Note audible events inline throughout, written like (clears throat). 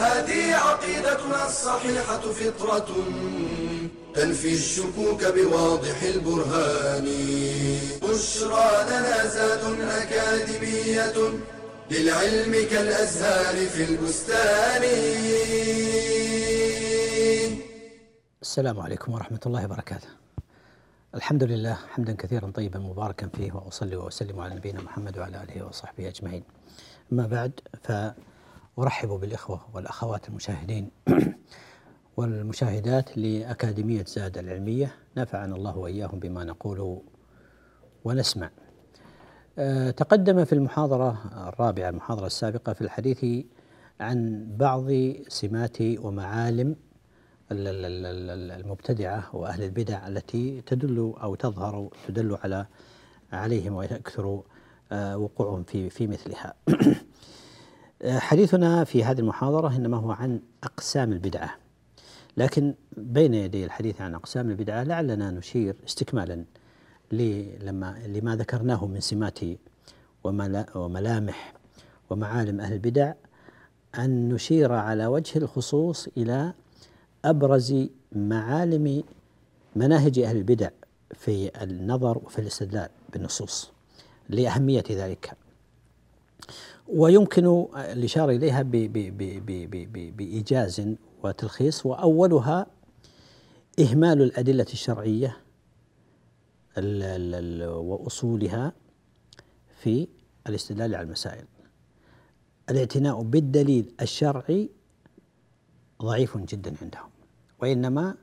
هذه عقيدتنا الصحيحة فطرة تنفي الشكوك بواضح البرهان بشرى لنا زاد أكاديمية للعلم كالأزهار في البستان السلام عليكم ورحمة الله وبركاته. الحمد لله حمدا كثيرا طيبا مباركا فيه وأصلي وأسلم على نبينا محمد وعلى آله وصحبه أجمعين. أما بعد فارحب بالإخوة والأخوات المشاهدين (clears throat) والمشاهدات لأكاديمية زاد العلمية نفعنا الله وإياهم بما نقول ونسمع. أه، تقدم في المحاضرة الرابعة المحاضرة السابقة في الحديث عن بعض سمات ومعالم المبتدعة وأهل البدع التي تدل أو تظهر تدل على عليهم ويكثر آه، وقوعهم في في مثلها. (clears throat) حديثنا في هذه المحاضرة إنما هو عن أقسام البدعة. لكن بين يدي الحديث عن أقسام البدعة لعلنا نشير استكمالا لما لما ذكرناه من سمات وملامح ومعالم أهل البدع أن نشير على وجه الخصوص إلى أبرز معالم مناهج أهل البدع في النظر وفي الاستدلال بالنصوص لأهمية ذلك ويمكن الإشارة إليها بإيجاز وتلخيص. وأولها إهمال الأدلة الشرعية وأصولها في الاستدلال على المسائل. الاعتناء بالدليل الشرعي ضعيف جدا عندهم وإنما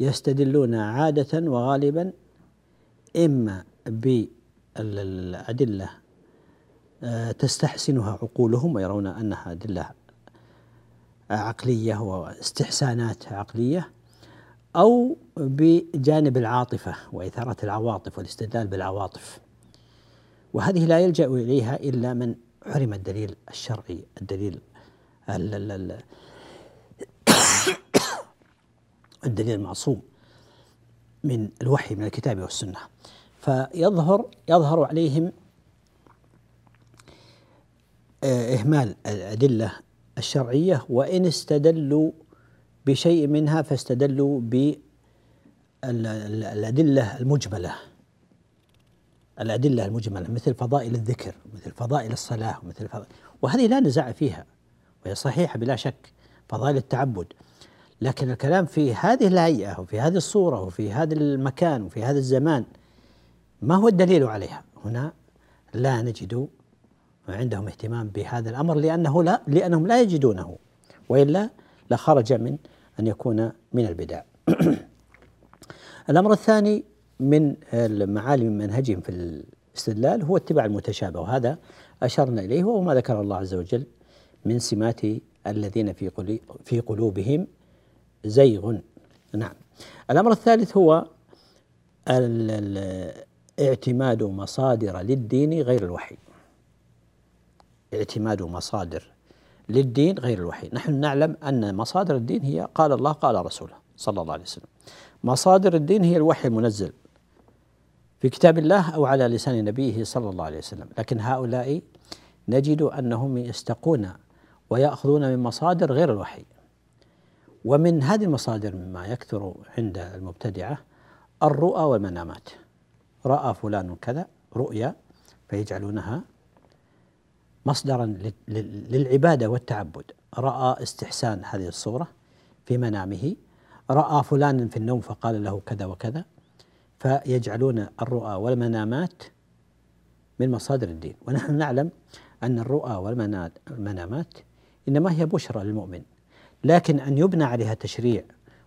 يستدلون عادة وغالبا إما بالأدلة تستحسنها عقولهم ويرون أنها أدلة عقلية واستحسانات عقلية أو بجانب العاطفة وإثارة العواطف والاستدلال بالعواطف. وهذه لا يلجأ إليها إلا من حرم الدليل الشرعي الدليل (coughs) الدليل المعصوم من الوحي من الكتاب والسنة. فيظهر يظهر عليهم آه، إهمال الأدلة الشرعية وإن استدلوا بشيء منها فاستدلوا بالأدلة المجملة. الأدلة المجملة مثل فضائل الذكر مثل فضائل الصلاة مثل فضائل وهذه لا نزاع فيها وهي صحيحة بلا شك فضائل التعبد. لكن الكلام في هذه الهيئة وفي هذه الصورة وفي هذا المكان وفي هذا الزمان ما هو الدليل عليها؟ هنا لا نجد عندهم اهتمام بهذا الأمر لأنه لا لأنهم لا يجدونه وإلا لخرج من أن يكون من البدع. (clears throat) الأمر الثاني من المعالم منهجهم في الاستدلال هو اتباع المتشابه وهذا أشرنا إليه وهو ما ذكر الله عز وجل من سمات الذين في في قلوبهم زيغ. نعم. الأمر الثالث هو اعتماد مصادر للدين غير الوحي. اعتماد مصادر للدين غير الوحي. نحن نعلم أن مصادر الدين هي قال الله قال رسوله صلى الله عليه وسلم. مصادر الدين هي الوحي المنزل في كتاب الله أو على لسان نبيه صلى الله عليه وسلم. لكن هؤلاء نجد أنهم يستقون ويأخذون من مصادر غير الوحي. ومن هذه المصادر مما يكثر عند المبتدعة الرؤى والمنامات. رأى فلان كذا رؤيا فيجعلونها مصدرا للعبادة والتعبد. رأى استحسان هذه الصورة في منامه. رأى فلان في النوم فقال له كذا وكذا. فيجعلون الرؤى والمنامات من مصادر الدين. ونحن نعلم أن الرؤى والمنامات إنما هي بشرى للمؤمن. لكن أن يبنى عليها تشريع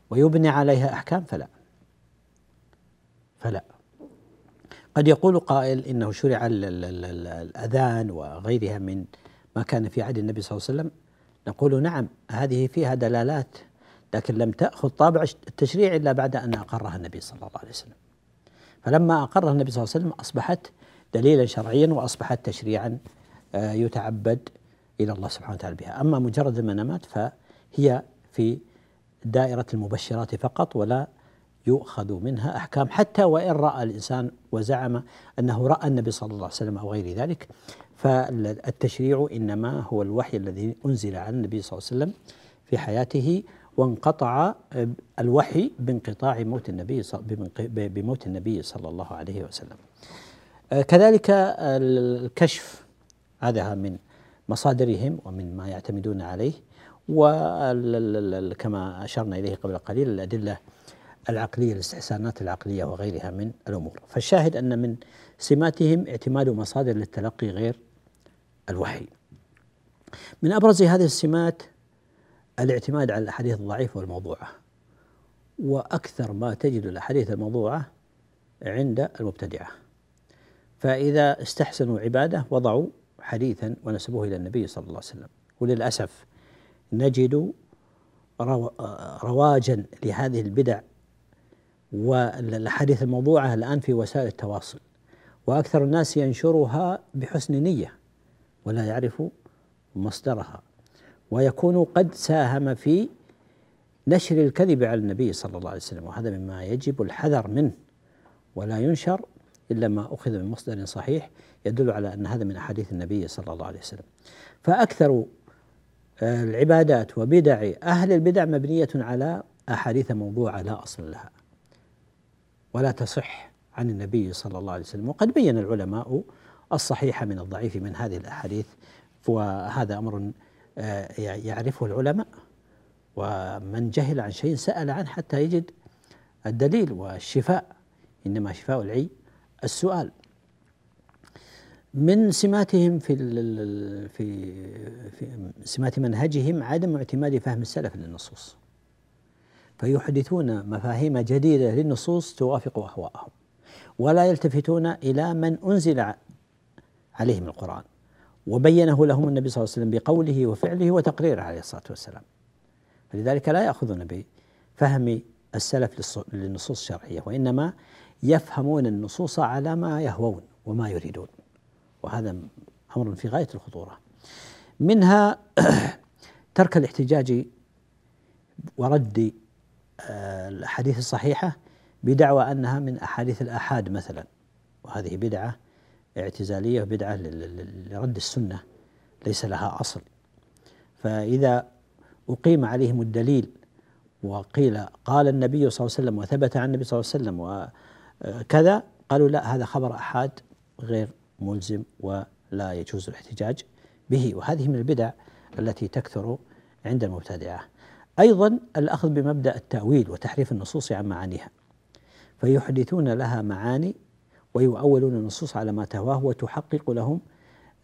ويبنى عليها أحكام فلا. فلا. قد يقول قائل إنه شرع الأذان وغيرها من ما كان في عهد النبي صلى الله عليه وسلم. نقول نعم هذه فيها دلالات لكن لم تأخذ طابع التشريع إلا بعد أن أقرها النبي صلى الله عليه وسلم. فلما أقرها النبي صلى الله عليه وسلم أصبحت دليلا شرعيا وأصبحت تشريعا آه، يتعبد إلى الله سبحانه وتعالى بها. أما مجرد المنامات فهي في دائرة المبشرات فقط ولا يؤخذ منها أحكام حتى وإن رأى الإنسان وزعم أنه رأى النبي صلى الله عليه وسلم أو غير ذلك فالتشريع إنما هو الوحي الذي أنزل على النبي صلى الله عليه وسلم في حياته وانقطع الوحي بانقطاع موت النبي بموت النبي صلى الله عليه وسلم. كذلك الكشف هذا من مصادرهم ومن ما يعتمدون عليه وكما أشرنا إليه قبل قليل الأدلة العقلية الاستحسانات العقلية وغيرها من الأمور، فالشاهد أن من سماتهم اعتماد مصادر للتلقي غير الوحي. من أبرز هذه السمات الاعتماد على الأحاديث الضعيفة والموضوعة. وأكثر ما تجد الأحاديث الموضوعة عند المبتدعة. فإذا استحسنوا عبادة وضعوا حديثا ونسبوه إلى النبي صلى الله عليه وسلم، وللأسف نجد رواجا لهذه البدع والاحاديث الموضوعه الآن في وسائل التواصل. وأكثر الناس ينشرها بحسن نية ولا يعرف مصدرها. ويكون قد ساهم في نشر الكذب على النبي صلى الله عليه وسلم. وهذا مما يجب الحذر منه ولا ينشر إلا ما أخذ من مصدر صحيح يدل على أن هذا من أحاديث النبي صلى الله عليه وسلم. فأكثر العبادات وبدع أهل البدع مبنية على أحاديث موضوعة لا أصل لها. ولا تصح عن النبي صلى الله عليه وسلم. وقد بين العلماء الصحيح من الضعيف من هذه الأحاديث وهذا أمر آه، يعرفه العلماء. ومن جهل عن شيء سأل عنه حتى يجد الدليل والشفاء إنما شفاء العي السؤال. من سماتهم في في في سمات منهجهم عدم اعتماد فهم السلف للنصوص. فيحدثون مفاهيم جديدة للنصوص توافق أهواءهم ولا يلتفتون إلى من أنزل عليهم القرآن وبينه لهم النبي صلى الله عليه وسلم بقوله وفعله وتقريره عليه الصلاة والسلام. فلذلك لا يأخذون بفهم السلف للنصوص الشرعية وإنما يفهمون النصوص على ما يهوون وما يريدون. وهذا أمر في غاية الخطورة. منها (coughs) ترك الاحتجاج ورد الأحاديث الصحيحة بدعوى أنها من أحاديث الآحاد مثلا. وهذه بدعة اعتزالية وبدعة لرد السنة ليس لها أصل. فإذا أقيم عليهم الدليل وقيل قال النبي صلى الله عليه وسلم وثبت عن النبي صلى الله عليه وسلم وكذا قالوا لا هذا خبر آحاد غير ملزم ولا يجوز الاحتجاج به. وهذه من البدع التي تكثر عند المبتدعة. أيضا الأخذ بمبدأ التأويل وتحريف النصوص عن معانيها فيحدثون لها معاني ويؤولون النصوص على ما تهواه وتحقق لهم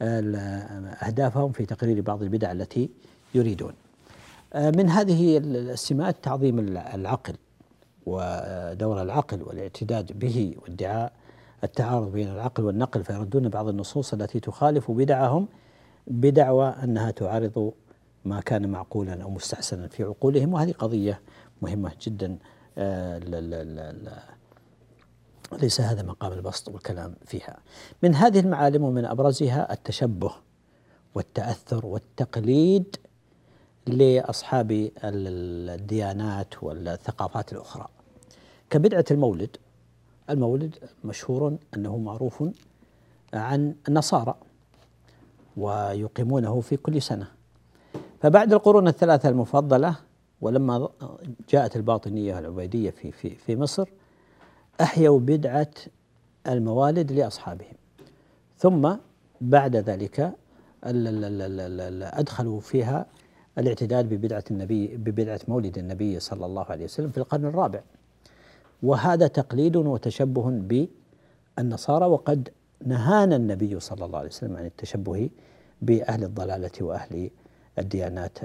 أهدافهم في تقرير بعض البدع التي يريدون. من هذه السمات تعظيم العقل ودور العقل والاعتداد به وادعاء التعارض بين العقل والنقل فيردون بعض النصوص التي تخالف بدعهم بدعوى أنها تعارض ما كان معقولا أو مستحسنا في عقولهم وهذه قضية مهمة جدا آه، لا لا لا لا ليس هذا مقام البسط والكلام فيها. من هذه المعالم ومن أبرزها التشبه والتأثر والتقليد لأصحاب الديانات والثقافات الأخرى. كبدعة المولد المولد مشهور أنه معروف عن النصارى ويقيمونه في كل سنة فبعد القرون الثلاثة المفضلة ولما جاءت الباطنية العبيدية في في في مصر أحيوا بدعة الموالد لأصحابهم. ثم بعد ذلك أدخلوا فيها الاعتداد ببدعة النبي ببدعة مولد النبي صلى الله عليه وسلم في القرن الرابع. وهذا تقليد وتشبه بالنصارى وقد نهانا النبي صلى الله عليه وسلم عن التشبه بأهل الضلالة وأهل الديانات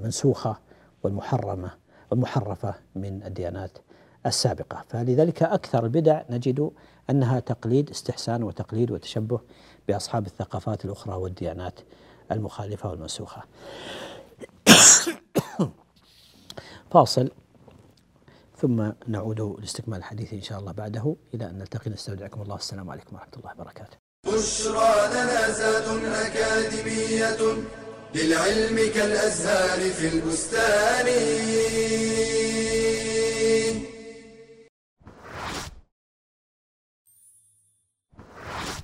المنسوخة والمحرمة والمحرفة من الديانات السابقة، فلذلك أكثر البدع نجد أنها تقليد استحسان وتقليد وتشبه بأصحاب الثقافات الأخرى والديانات المخالفة والمنسوخة. (coughs) فاصل. ثم نعود لاستكمال الحديث إن شاء الله بعده. إلى أن نلتقي. نستودعكم الله. السلام عليكم ورحمة الله وبركاته. بشرى لنا زاد أكاديمية للعلم كالأزهار في البستان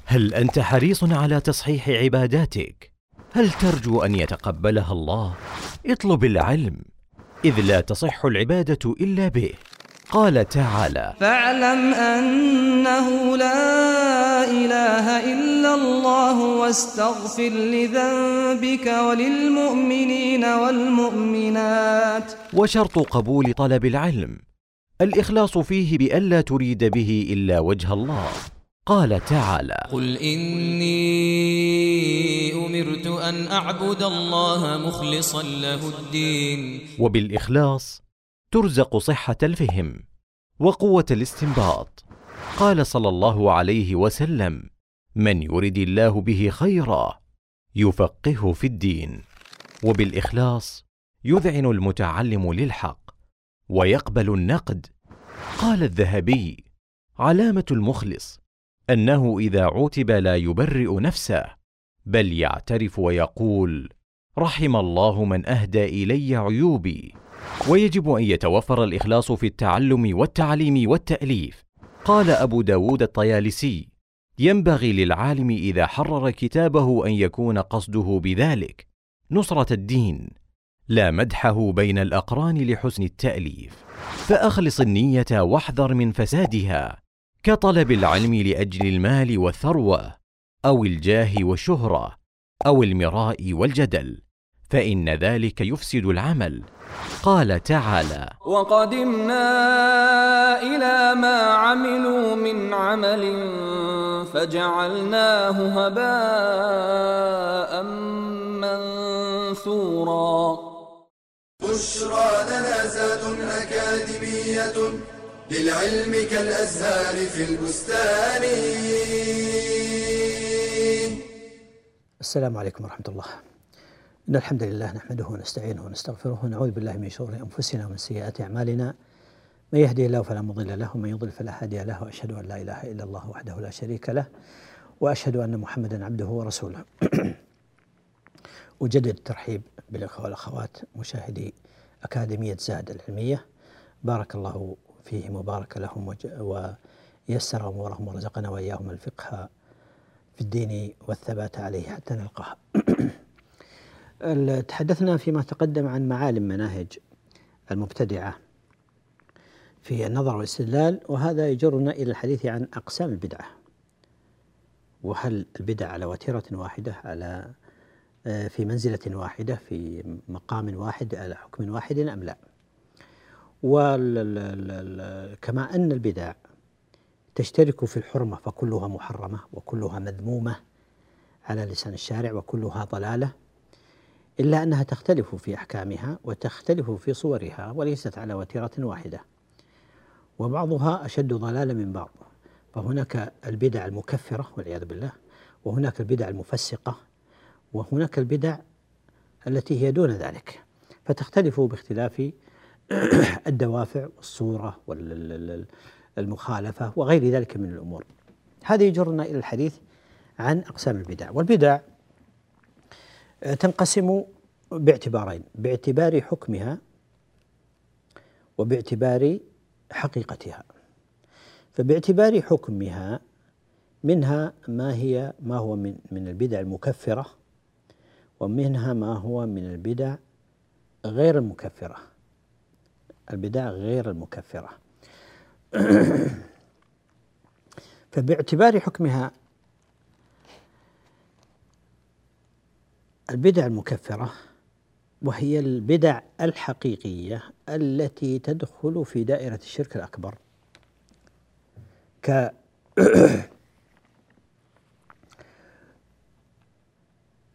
هل أنت حريص على تصحيح عباداتك؟ هل ترجو أن يتقبلها الله؟ اطلب العلم إذ لا تصح العبادة إلا به قال تعالى فاعلم أنه لا إله إلا الله واستغفر لذنبك وللمؤمنين والمؤمنات. وشرط قبول طلب العلم. الإخلاص فيه بألا تريد به إلا وجه الله. قال تعالى قل إني أمرت أن أعبد الله مخلصا له الدين. وبالإخلاص ترزق صحة الفهم وقوة الاستنباط. قال صلى الله عليه وسلم من يرد الله به خيرا يفقهه في الدين وبالإخلاص يذعن المتعلم للحق ويقبل النقد. قال الذهبي علامة المخلص أنه إذا عوتب لا يبرئ نفسه بل يعترف ويقول رحم الله من أهدى إلي عيوبي. ويجب أن يتوفر الإخلاص في التعلم والتعليم والتأليف. قال أبو داود الطيالسي ينبغي للعالم إذا حرر كتابه أن يكون قصده بذلك. نصرة الدين لا مدحه بين الأقران لحسن التأليف. فأخلص النية واحذر من فسادها. كطلب العلم لأجل المال والثروة أو الجاه والشهرة أو المراء والجدل. فإن ذلك يفسد العمل. قال تعالى وقدمنا إلى ما عملوا من عمل فجعلناه هباء منثورا. بشرى لنا زاد أكاديمية للعلم كالأزهار في البستان. السلام عليكم ورحمة الله. إن الحمد لله نحمده ونستعينه ونستغفره ونعوذ بالله من شرور أنفسنا ومن سيئات أعمالنا. من يهدي الله فلا مضل له ومن يضل فلا هادي له وأشهد أن لا إله إلا الله وحده لا شريك له وأشهد أن محمدا عبده ورسوله. (clears throat) أجدد الترحيب بالإخوة والأخوات مشاهدي أكاديمية زاد العلمية. بارك الله فيهم وبارك لهم ويسر أمورهم ورزقنا وإياهم الفقه في الدين والثبات عليه حتى نلقاه. (clears throat) تحدثنا فيما تقدم عن معالم مناهج المبتدعة في النظر والاستدلال وهذا يجرنا إلى الحديث عن أقسام البدعة وهل البدع على وتيرة واحدة على آه، في منزلة واحدة في مقام واحد على حكم واحد أم لا؟ وكما أن البدع تشترك في الحرمة فكلها محرمة وكلها مذمومة على لسان الشارع وكلها ضلالة إلا أنها تختلف في أحكامها وتختلف في صورها وليست على وتيرة واحدة. وبعضها أشد ضلالا من بعض. فهناك البدع المكفرة والعياذ بالله وهناك البدع المفسقة وهناك البدع التي هي دون ذلك. فتختلف باختلاف (clears throat) الدوافع والصورة والمخالفة وغير ذلك من الأمور. هذا يجرنا إلى الحديث عن أقسام البدع والبدع تنقسم باعتبارين باعتبار حكمها وباعتبار حقيقتها. فباعتبار حكمها منها ما هي ما هو من من البدع المكفرة ومنها ما هو من البدع غير المكفرة. البدع غير المكفرة. (coughs) فباعتبار حكمها البدع المكفرة وهي البدع الحقيقية التي تدخل في دائرة الشرك الأكبر. ك (coughs)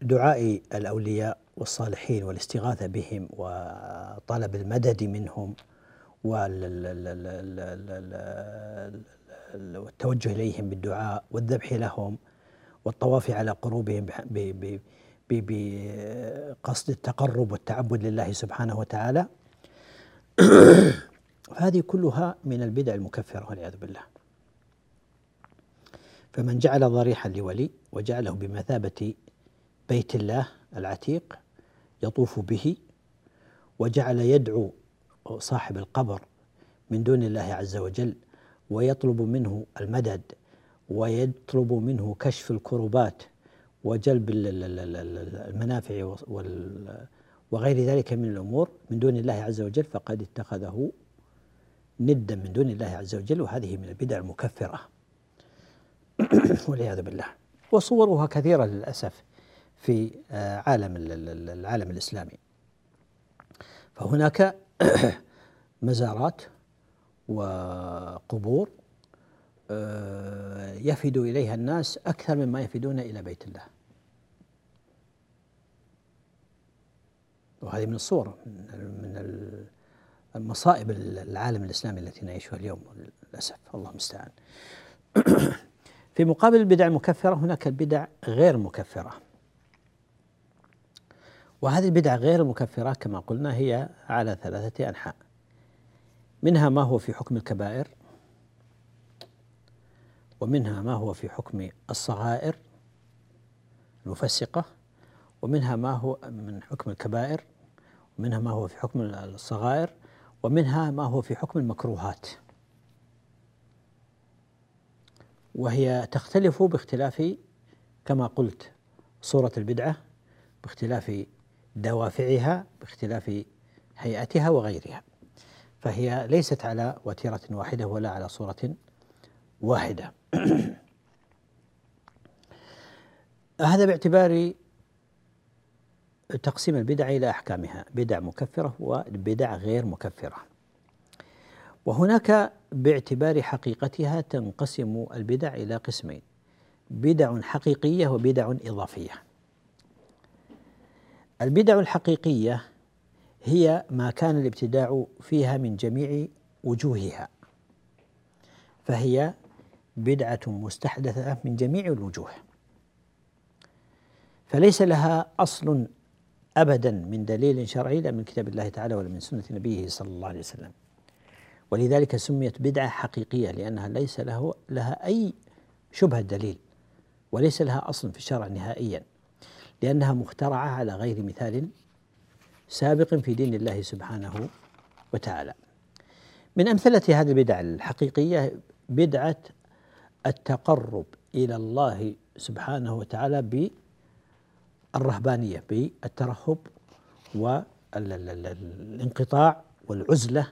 دعاء الأولياء والصالحين والاستغاثة بهم وطلب المدد منهم والتوجه إليهم بالدعاء والذبح لهم والطواف على قروبهم بقصد التقرب والتعبد لله سبحانه وتعالى. (coughs) هذه كلها من البدع المكفرة والعياذ بالله. فمن جعل ضريحا لولي وجعله بمثابة بيت الله العتيق يطوف به وجعل يدعو صاحب القبر من دون الله عز وجل ويطلب منه المدد ويطلب منه كشف الكربات وجلب المنافع وغير ذلك من الأمور من دون الله عز وجل فقد اتخذه ندا من دون الله عز وجل وهذه من البدع المكفرة. (coughs) والعياذ بالله. وصورها كثيرة للأسف في عالم العالم الإسلامي. فهناك (coughs) مزارات وقبور يفد إليها الناس أكثر مما يفدون إلى بيت الله وهذه من الصور من المصائب العالم الإسلامي التي نعيشها اليوم للأسف الله المستعان. (coughs) في مقابل البدع المكفرة هناك البدع غير المكفره. وهذه البدع غير المكفره كما قلنا هي على ثلاثة أنحاء. منها ما هو في حكم الكبائر ومنها ما هو في حكم الصغائر المفسقة ومنها ما هو من حكم الكبائر ومنها ما هو في حكم الصغائر ومنها ما هو في حكم المكروهات. وهي تختلف باختلاف كما قلت صورة البدعة باختلاف دوافعها باختلاف هيئتها وغيرها. فهي ليست على وتيرة واحدة ولا على صورة واحدة. (coughs) هذا باعتبار تقسيم البدع إلى أحكامها. بدع مكفرة وبدع غير مكفرة. وهناك باعتبار حقيقتها تنقسم البدع إلى قسمين بدع حقيقية وبدع إضافية. البدع الحقيقية هي ما كان الابتداع فيها من جميع وجوهها فهي بدعة مستحدثة من جميع الوجوه. فليس لها أصل أبدا من دليل شرعي لا من كتاب الله تعالى ولا من سنة نبيه صلى الله عليه وسلم. ولذلك سميت بدعة حقيقية لأنها ليس له لها أي شبهة دليل وليس لها أصل في الشرع نهائيا لأنها مخترعة على غير مثال سابق في دين الله سبحانه وتعالى. من أمثلة هذه البدع الحقيقية بدعة التقرب إلى الله سبحانه وتعالى الرهبانية بالترهب والانقطاع والعزلة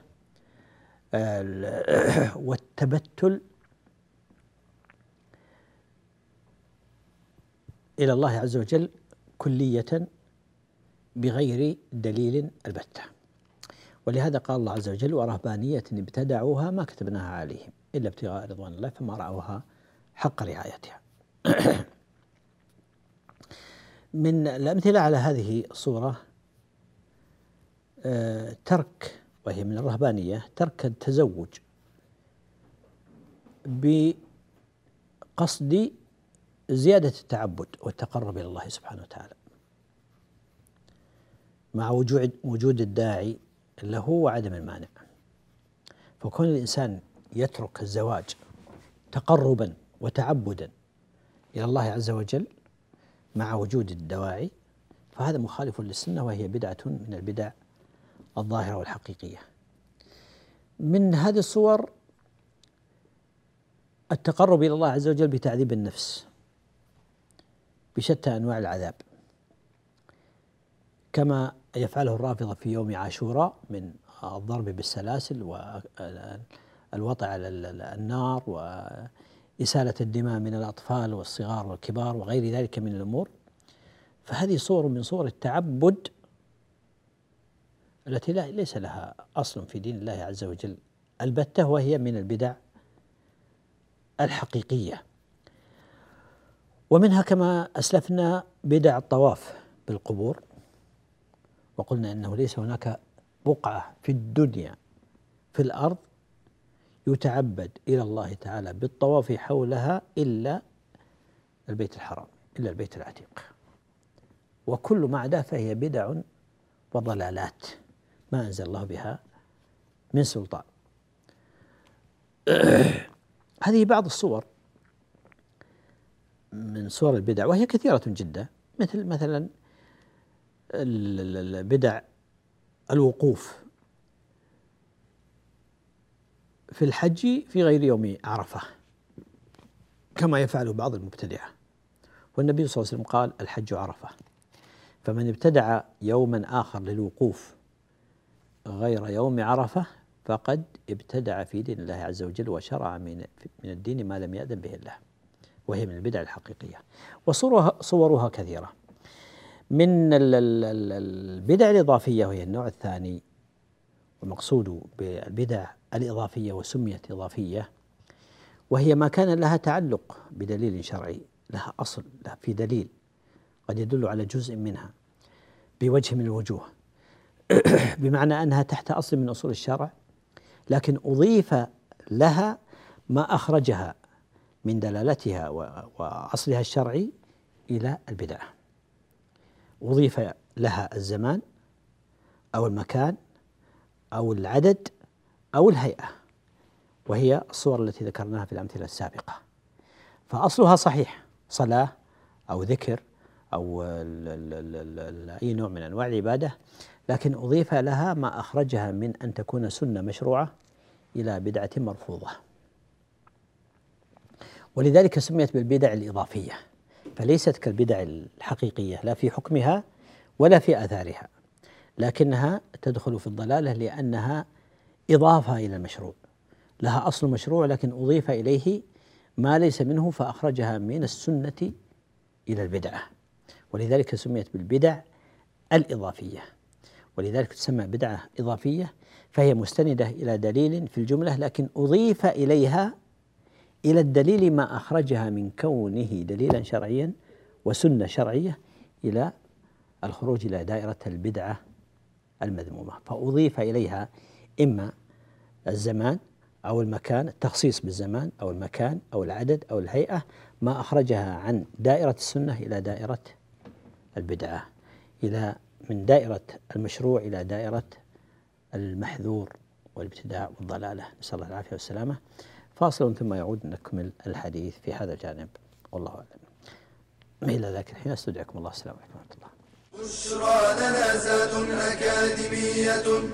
والتبتل إلى الله عز وجل كلية بغير دليل البتة. ولهذا قال الله عز وجل ورهبانية ابتدعوها ما كتبناها عليهم. إلا ابتغاء رضوان الله فما رأوها حق رعايتها. (clears throat) من الأمثلة على هذه الصورة آه، ترك وهي من الرهبانية ترك التزوج بقصد زيادة التعبد والتقرب إلى الله سبحانه وتعالى مع وجود وجود الداعي له وعدم المانع. فكون الإنسان يترك الزواج تقربا وتعبدا إلى الله عز وجل مع وجود الدواعي فهذا مخالف للسنة وهي بدعة من البدع الظاهرة والحقيقية. من هذه الصور التقرب إلى الله عز وجل بتعذيب النفس بشتى أنواع العذاب. كما يفعله الرافضة في يوم عاشوراء من الضرب بالسلاسل والوطع على النار إسالة الدماء من الأطفال والصغار والكبار وغير ذلك من الأمور. فهذه صور من صور التعبد التي لا ليس لها أصل في دين الله عز وجل. البتة وهي من البدع الحقيقية. ومنها كما أسلفنا بدع الطواف بالقبور وقلنا أنه ليس هناك بقعة في الدنيا في الأرض يتعبد إلى الله تعالى بالطواف حولها إلا البيت الحرام إلا البيت العتيق. وكل ما عداه فهي بدع وضلالات ما أنزل الله بها من سلطان. (clears throat) هذه بعض الصور من صور البدع وهي كثيرة جدا. مثل مثلا البدع الوقوف. في الحج في غير يوم عرفة كما يفعله بعض المبتدعة. والنبي صلى الله عليه وسلم قال الحج عرفة. فمن ابتدع يوما آخر للوقوف غير يوم عرفة فقد ابتدع في دين الله عز وجل وشرع من من الدين ما لم يأذن به الله وهي من البدع الحقيقية. وصورها صورها كثيرة. من البدع الإضافية وهي النوع الثاني والمقصود بالبدع الإضافية وسميت إضافية وهي ما كان لها تعلق بدليل شرعي لها أصل لها في دليل قد يدل على جزء منها بوجه من الوجوه. (coughs) بمعنى أنها تحت أصل من أصول الشرع لكن أضيف لها ما أخرجها من دلالتها وأصلها الشرعي إلى البدعة أضيف لها الزمان أو المكان أو العدد أو الهيئة وهي الصور التي ذكرناها في الأمثلة السابقة. فأصلها صحيح صلاة أو ذكر أو أي نوع من أنواع العبادة لكن أضيف لها ما أخرجها من أن تكون سنة مشروعة إلى بدعة مرفوضة. ولذلك سميت بالبدع الإضافية فليست كالبدع الحقيقية لا في حكمها ولا في آثارها لكنها تدخل في الضلالة لأنها إضافة إلى المشروع. لها أصل مشروع لكن أضيف إليه ما ليس منه فأخرجها من السنة إلى البدعة ولذلك سميت بالبدع الإضافية. ولذلك تسمى بدعة إضافية فهي مستندة إلى دليل في الجملة لكن أضيف إليها إلى الدليل ما أخرجها من كونه دليلا شرعيا وسنة شرعية إلى الخروج إلى دائرة البدعة المذمومة. فأضيف إليها إما الزمان أو المكان التخصيص بالزمان أو المكان أو العدد أو الهيئة ما أخرجها عن دائرة السنة إلى دائرة البدعة. إلى من دائرة المشروع إلى دائرة المحذور والابتداع والضلالة. نسأل الله العافية والسلامة. فاصل ثم يعود نكمل الحديث في هذا الجانب. والله أعلم. إلى ذاك الحين أستودعكم الله. السلام عليكم ورحمة الله. بشرى أكاديمية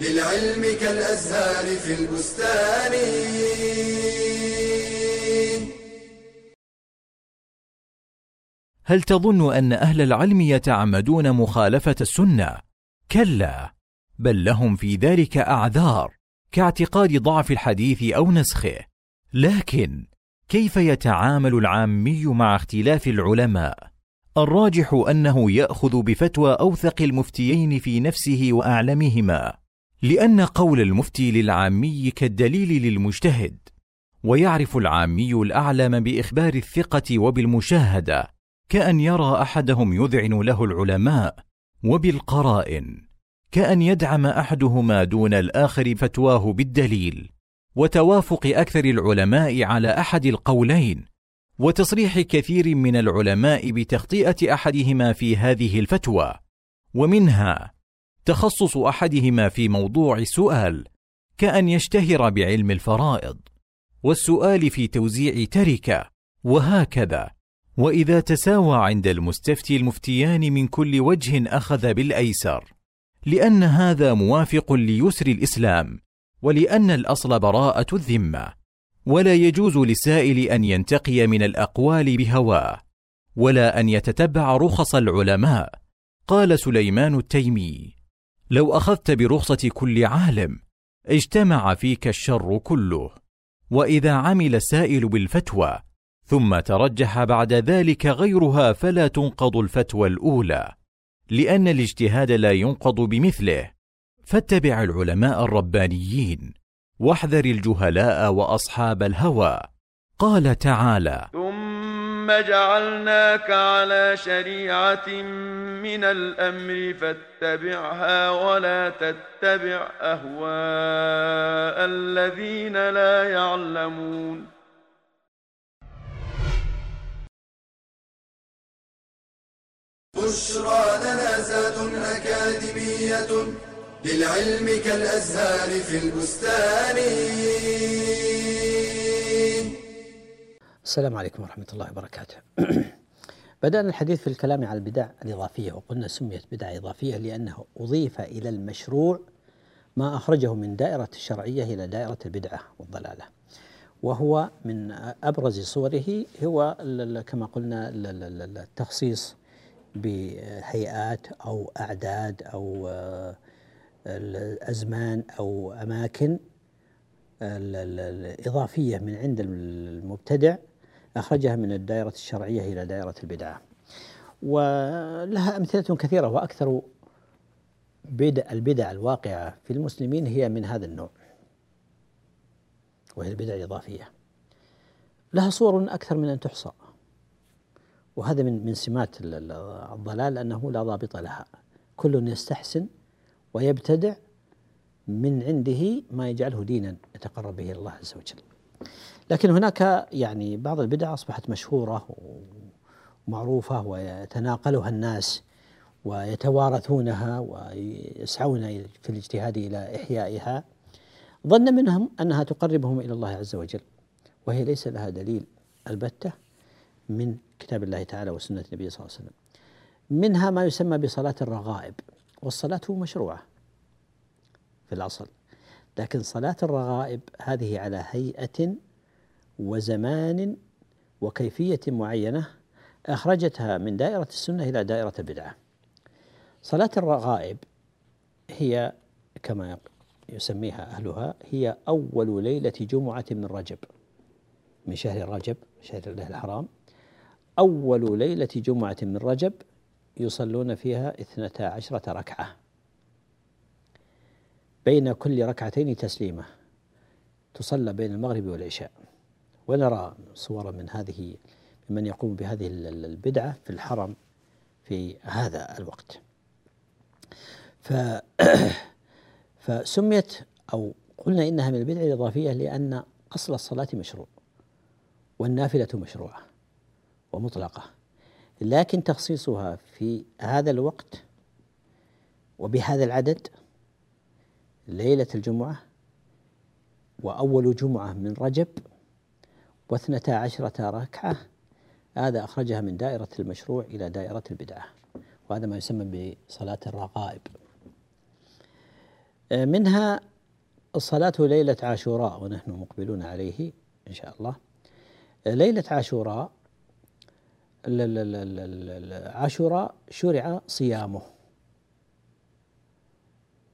للعلم كالأزهار في البستان. هل تظن أن أهل العلم يتعمدون مخالفة السنة؟ كلا بل لهم في ذلك أعذار كاعتقاد ضعف الحديث أو نسخه. لكن كيف يتعامل العامي مع اختلاف العلماء؟ الراجح أنه يأخذ بفتوى أوثق المفتيين في نفسه وأعلمهما. لأن قول المفتي للعامي كالدليل للمجتهد ويعرف العامي الأعلم بإخبار الثقة وبالمشاهدة كأن يرى أحدهم يذعن له العلماء وبالقرائن كأن يدعم أحدهما دون الآخر فتواه بالدليل وتوافق أكثر العلماء على أحد القولين وتصريح كثير من العلماء بتخطئه أحدهما في هذه الفتوى ومنها تخصص أحدهما في موضوع سؤال كأن يشتهر بعلم الفرائض والسؤال في توزيع تركة وهكذا. وإذا تساوى عند المستفتي المفتيان من كل وجه أخذ بالأيسر لأن هذا موافق ليسر الإسلام ولأن الأصل براءة الذمة. ولا يجوز للسائل أن ينتقي من الأقوال بهواه ولا أن يتتبع رخص العلماء قال سليمان التيمي. لو أخذت برخصة كل عالم اجتمع فيك الشر كله. وإذا عمل السائل بالفتوى ثم ترجح بعد ذلك غيرها فلا تنقض الفتوى الأولى لأن الاجتهاد لا ينقض بمثله. فاتبع العلماء الربانيين واحذر الجهلاء وأصحاب الهوى. قال تعالى ثم جعلناك على شريعه من الامر فاتبعها ولا تتبع اهواء الذين لا يعلمون بشرى لنا زاد أكاديمية للعلم كالأزهار في البستان السلام عليكم ورحمة الله وبركاته. (clears throat) بدأنا الحديث في الكلام على البدع الإضافية وقلنا سميت بدعة إضافية لأنه أضيف إلى المشروع ما أخرجه من دائرة الشرعية إلى دائرة البدعة والضلالة. وهو من أبرز صوره هو كما قلنا التخصيص بهيئات أو أعداد أو الأزمان أو أماكن الإضافية من عند المبتدع أخرجها من الدائرة الشرعية إلى دائرة البدعة ولها أمثلة كثيرة وأكثر بدع البدع الواقعة في المسلمين هي من هذا النوع وهي البدع الإضافية. لها صور أكثر من أن تحصى وهذا من من سمات الضلال أنه لا ضابط لها. كل يستحسن ويبتدع من عنده ما يجعله دينا يتقرب به الله عز وجل. لكن هناك يعني بعض البدع أصبحت مشهورة ومعروفة ويتناقلها الناس ويتوارثونها ويسعون في الاجتهاد إلى إحيائها ظن منهم أنها تقربهم إلى الله عز وجل وهي ليس لها دليل البتة من كتاب الله تعالى وسنة النبي صلى الله عليه وسلم. منها ما يسمى بصلاة الرغائب والصلاة مشروعة في الأصل لكن صلاة الرغائب هذه على هيئة وزمان وكيفية معينة أخرجتها من دائرة السنة إلى دائرة البدعة. صلاة الرغائب هي كما يسميها أهلها هي أول ليلة جمعة من رجب من شهر رجب شهر الله الحرام. أول ليلة جمعة من رجب يصلون فيها اثنتا عشرة ركعة. بين كل ركعتين تسليمة تصلى بين المغرب والعشاء. ونرى صورا من هذه ممن يقوم بهذه البدعة في الحرم في هذا الوقت. ف (coughs) فسميت أو قلنا إنها من البدع الإضافية لأن أصل الصلاة مشروع والنافلة مشروعة ومطلقة لكن تخصيصها في هذا الوقت وبهذا العدد ليلة الجمعة وأول جمعة من رجب واثنتا عشرة ركعة. هذا أخرجها من دائرة المشروع إلى دائرة البدعة. وهذا ما يسمى بصلاة الرغائب. منها الصلاة ليلة عاشوراء ونحن مقبلون عليه إن شاء الله. ليلة عاشوراء عاشوراء شرع صيامه.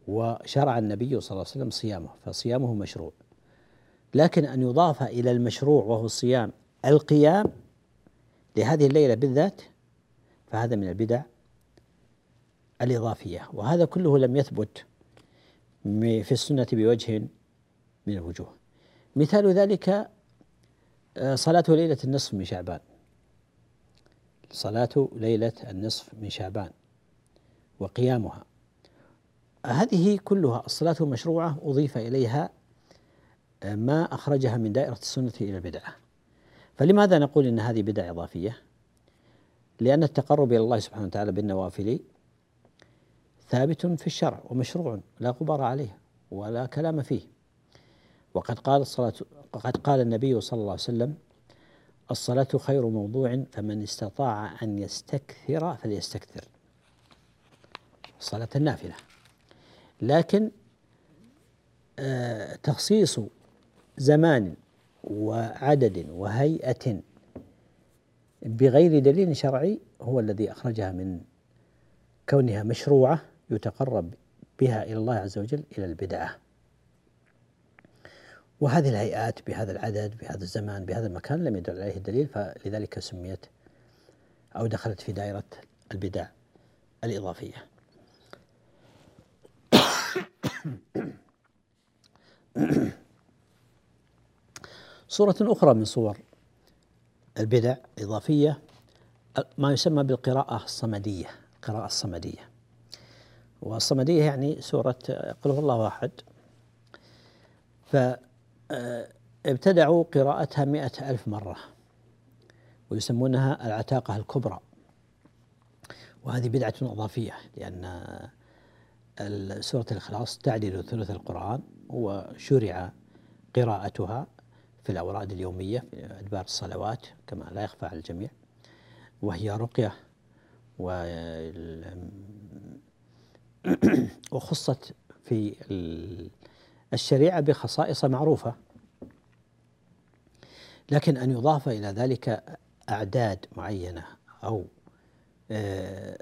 وشرع النبي صلى الله عليه وسلم صيامه فصيامه مشروع. لكن أن يضاف إلى المشروع وهو الصيام القيام لهذه الليلة بالذات فهذا من البدع الإضافية. وهذا كله لم يثبت في السنة بوجه من الوجوه. مثال ذلك آه، صلاة ليلة النصف من شعبان. صلاة ليلة النصف من شعبان وقيامها. هذه كلها الصلاة المشروعة أضيف إليها ما أخرجها من دائرة السنة إلى البدعة. فلماذا نقول إن هذه بدعة إضافية؟ لأن التقرب إلى الله سبحانه وتعالى بالنوافل ثابت في الشرع ومشروع لا غبار عليه ولا كلام فيه. وقد قال الصلاة وقد قال النبي صلى الله عليه وسلم الصلاة خير موضوع فمن استطاع أن يستكثر فليستكثر. الصلاة النافلة. لكن آه، تخصيص زمان وعدد وهيئة بغير دليل شرعي هو الذي أخرجها من كونها مشروعة يتقرب بها إلى الله عز وجل إلى البدعة. وهذه الهيئات بهذا العدد بهذا الزمان بهذا المكان لم يدل عليه الدليل فلذلك سميت أو دخلت في دائرة البدع الإضافية. (coughs) صورة أخرى من صور البدع الإضافية ما يسمى بالقراءة الصمدية القراءة الصمدية. والصمدية يعني سورة قل هو الله أحد. فابتدعوا قراءتها مئة ألف مرة ويسمونها العتاقة الكبرى. وهذه بدعة إضافية لأن سورة الإخلاص تعدل ثلث القرآن وشرع قراءتها. في الأوراد اليومية في أدبار الصلوات كما لا يخفى على الجميع. وهي رقية (clears throat) وخصت في الشريعة بخصائص معروفة. لكن أن يضاف إلى ذلك أعداد معينة أو آه،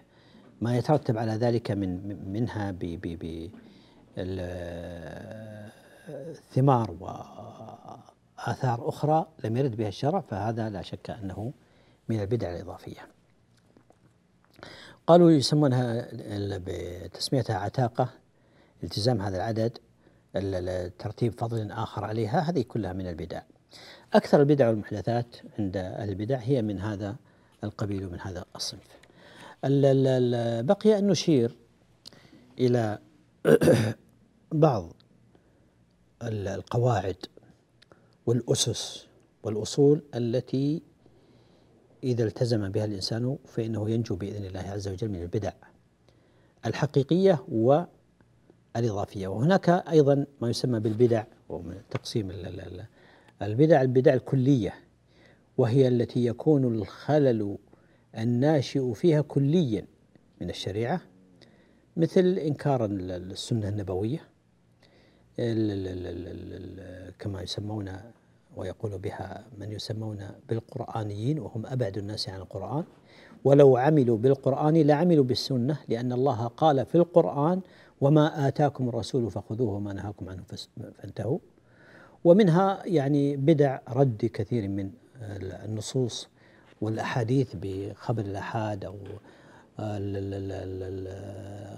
(clears throat) ما يترتب على ذلك من منها ب ب ثمار وآثار أخرى لم يرد بها الشرع فهذا لا شك أنه من البدع الإضافية. قالوا يسمونها بتسميتها عتاقة التزام هذا العدد ترتيب فضل آخر عليها هذه كلها من البدع. أكثر البدع والمحدثات عند البدع هي من هذا القبيل ومن هذا الصنف. بقي أن نشير إلى (coughs) بعض القواعد والأسس والأصول التي إذا التزم بها الإنسان فإنه ينجو بإذن الله عز وجل من البدع الحقيقية والإضافية. وهناك أيضا ما يسمى بالبدع ومن تقسيم البدع البدع الكلية وهي التي يكون الخلل الناشئ فيها كليا من الشريعة مثل إنكار السنة النبوية كما يسمون ويقول بها من يسمون بالقرآنيين وهم أبعد الناس عن القرآن. ولو عملوا بالقرآن لعملوا بالسنة لأن الله قال في القرآن وما آتاكم الرسول فخذوه وما نهاكم عنه فانتهوا. ومنها يعني بدع رد كثير من النصوص والأحاديث بخبر الأحاد أو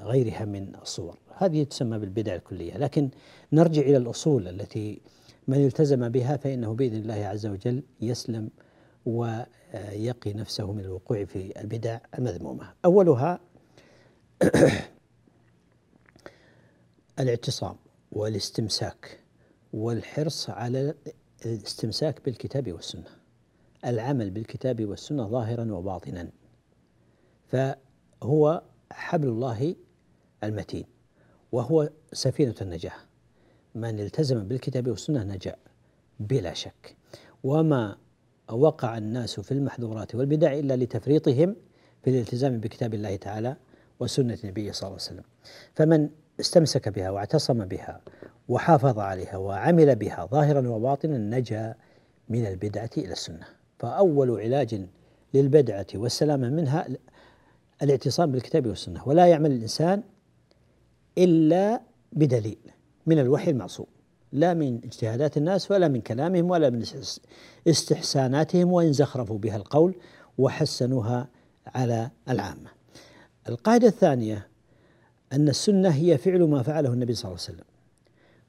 غيرها من الصور هذه تسمى بالبدع الكلية. لكن نرجع إلى الأصول التي من التزم بها فإنه بإذن الله عز وجل يسلم ويقي نفسه من الوقوع في البدع المذمومة. أولها (clears throat) الاعتصام والاستمساك والحرص على الاستمساك بالكتاب والسنة. العمل بالكتاب والسنة ظاهرا وباطنا. فهو حبل الله المتين وهو سفينة النجاة. من التزم بالكتاب والسنة نجا بلا شك. وما وقع الناس في المحظورات والبدع إلا لتفريطهم في الالتزام بكتاب الله تعالى وسنة النبي صلى الله عليه وسلم. فمن استمسك بها واعتصم بها وحافظ عليها وعمل بها ظاهرا وباطنا نجا من البدعة إلى السنة. فأول علاج للبدعة والسلامة منها الاعتصام بالكتاب والسنة ولا يعمل الإنسان إلا بدليل من الوحي المعصوم لا من اجتهادات الناس ولا من كلامهم ولا من استحساناتهم وإن زخرفوا بها القول وحسنوها على العامة. القاعدة الثانية أن السنة هي فعل ما فعله النبي صلى الله عليه وسلم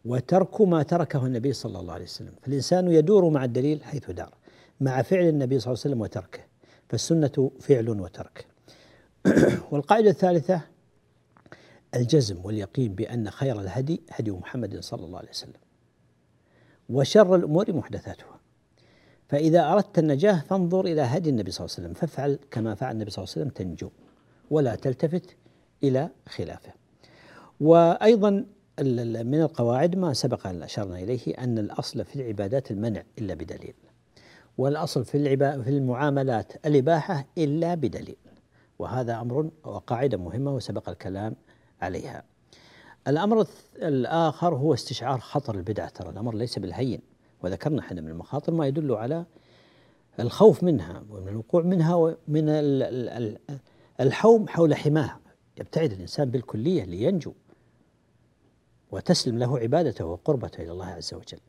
وترك ما تركه النبي صلى الله عليه وسلم. فالإنسان يدور مع الدليل حيث دار مع فعل النبي صلى الله عليه وسلم وتركه فالسنة فعل وترك. (coughs) والقاعدة الثالثة الجزم واليقين بأن خير الهدي هدي محمد صلى الله عليه وسلم وشر الأمور محدثاتها. فإذا أردت النجاة فانظر إلى هدي النبي صلى الله عليه وسلم فافعل كما فعل النبي صلى الله عليه وسلم تنجو ولا تلتفت إلى خلافه. وأيضا من القواعد ما سبق أن أشرنا إليه أن الأصل في العبادات المنع إلا بدليل والأصل في في المعاملات الإباحة إلا بدليل. وهذا أمر وقاعدة مهمة وسبق الكلام عليها. الأمر الآخر هو استشعار خطر البدعة ترى الأمر ليس بالهين. وذكرنا إحنا من المخاطر ما يدل على الخوف منها ومن الوقوع منها ومن الحوم حول حماها. يبتعد الإنسان بالكلية لينجو وتسلم له عبادته وقربته إلى الله عز وجل.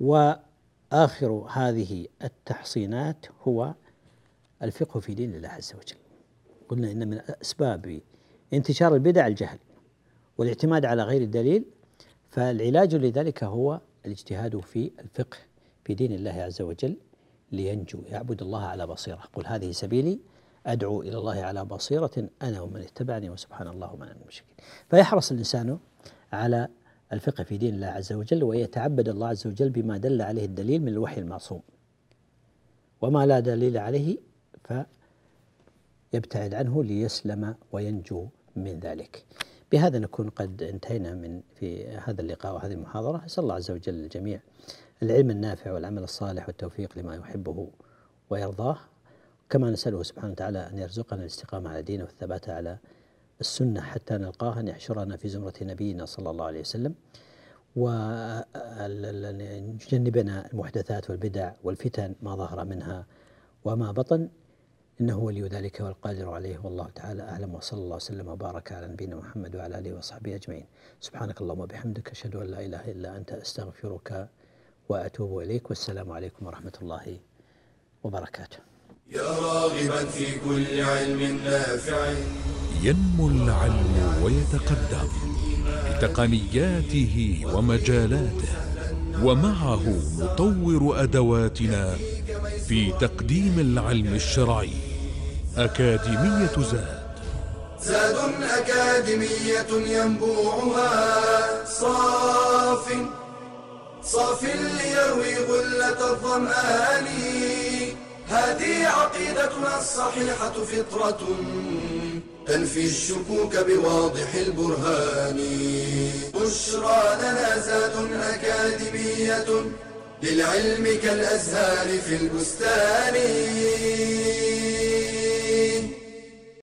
وآخر هذه التحصينات هو الفقه في دين الله عز وجل. قلنا إن من أسباب انتشار البدع الجهل والاعتماد على غير الدليل فالعلاج لذلك هو الاجتهاد في الفقه في دين الله عز وجل لينجو يعبد الله على بصيرة. قل هذه سبيلي أدعو إلى الله على بصيرة أنا ومن اتبعني وسبحان الله ومن المشركين. فيحرص الإنسان على الفقه في دين الله عز وجل ويتعبد الله عز وجل بما دل عليه الدليل من الوحي المعصوم. وما لا دليل عليه ف يبتعد عنه ليسلم وينجو من ذلك. بهذا نكون قد انتهينا من في هذا اللقاء وهذه المحاضرة. أسأل الله عز وجل للجميع العلم النافع والعمل الصالح والتوفيق لما يحبه ويرضاه. كما نسأله سبحانه وتعالى أن يرزقنا الاستقامة على دينه والثبات على السنة حتى نلقاه أن يحشرنا في زمرة نبينا صلى الله عليه وسلم. ويجنبنا المحدثات والبدع والفتن ما ظهر منها وما بطن. إنه ولي ذلك والقادر عليه والله تعالى أعلم وصلى الله وسلم وبارك على نبينا محمد وعلى آله وصحبه أجمعين. سبحانك اللهم وبحمدك أشهد أن لا إله إلا أنت أستغفرك وأتوب إليك. والسلام عليكم ورحمة الله وبركاته. يا راغبا في كل علم نافع. ينمو العلم ويتقدم بتقنياته ومجالاته ومعه نطور أدواتنا في تقديم العلم الشرعي. أكاديمية زاد. زاد أكاديمية ينبوعها. صاف صاف ليروي غلة الظمآن. هذه عقيدتنا الصحيحة فطرة تنفي الشكوك بواضح البرهان. بشرى لنا زاد أكاديمية للعلم كالأزهار في البستان.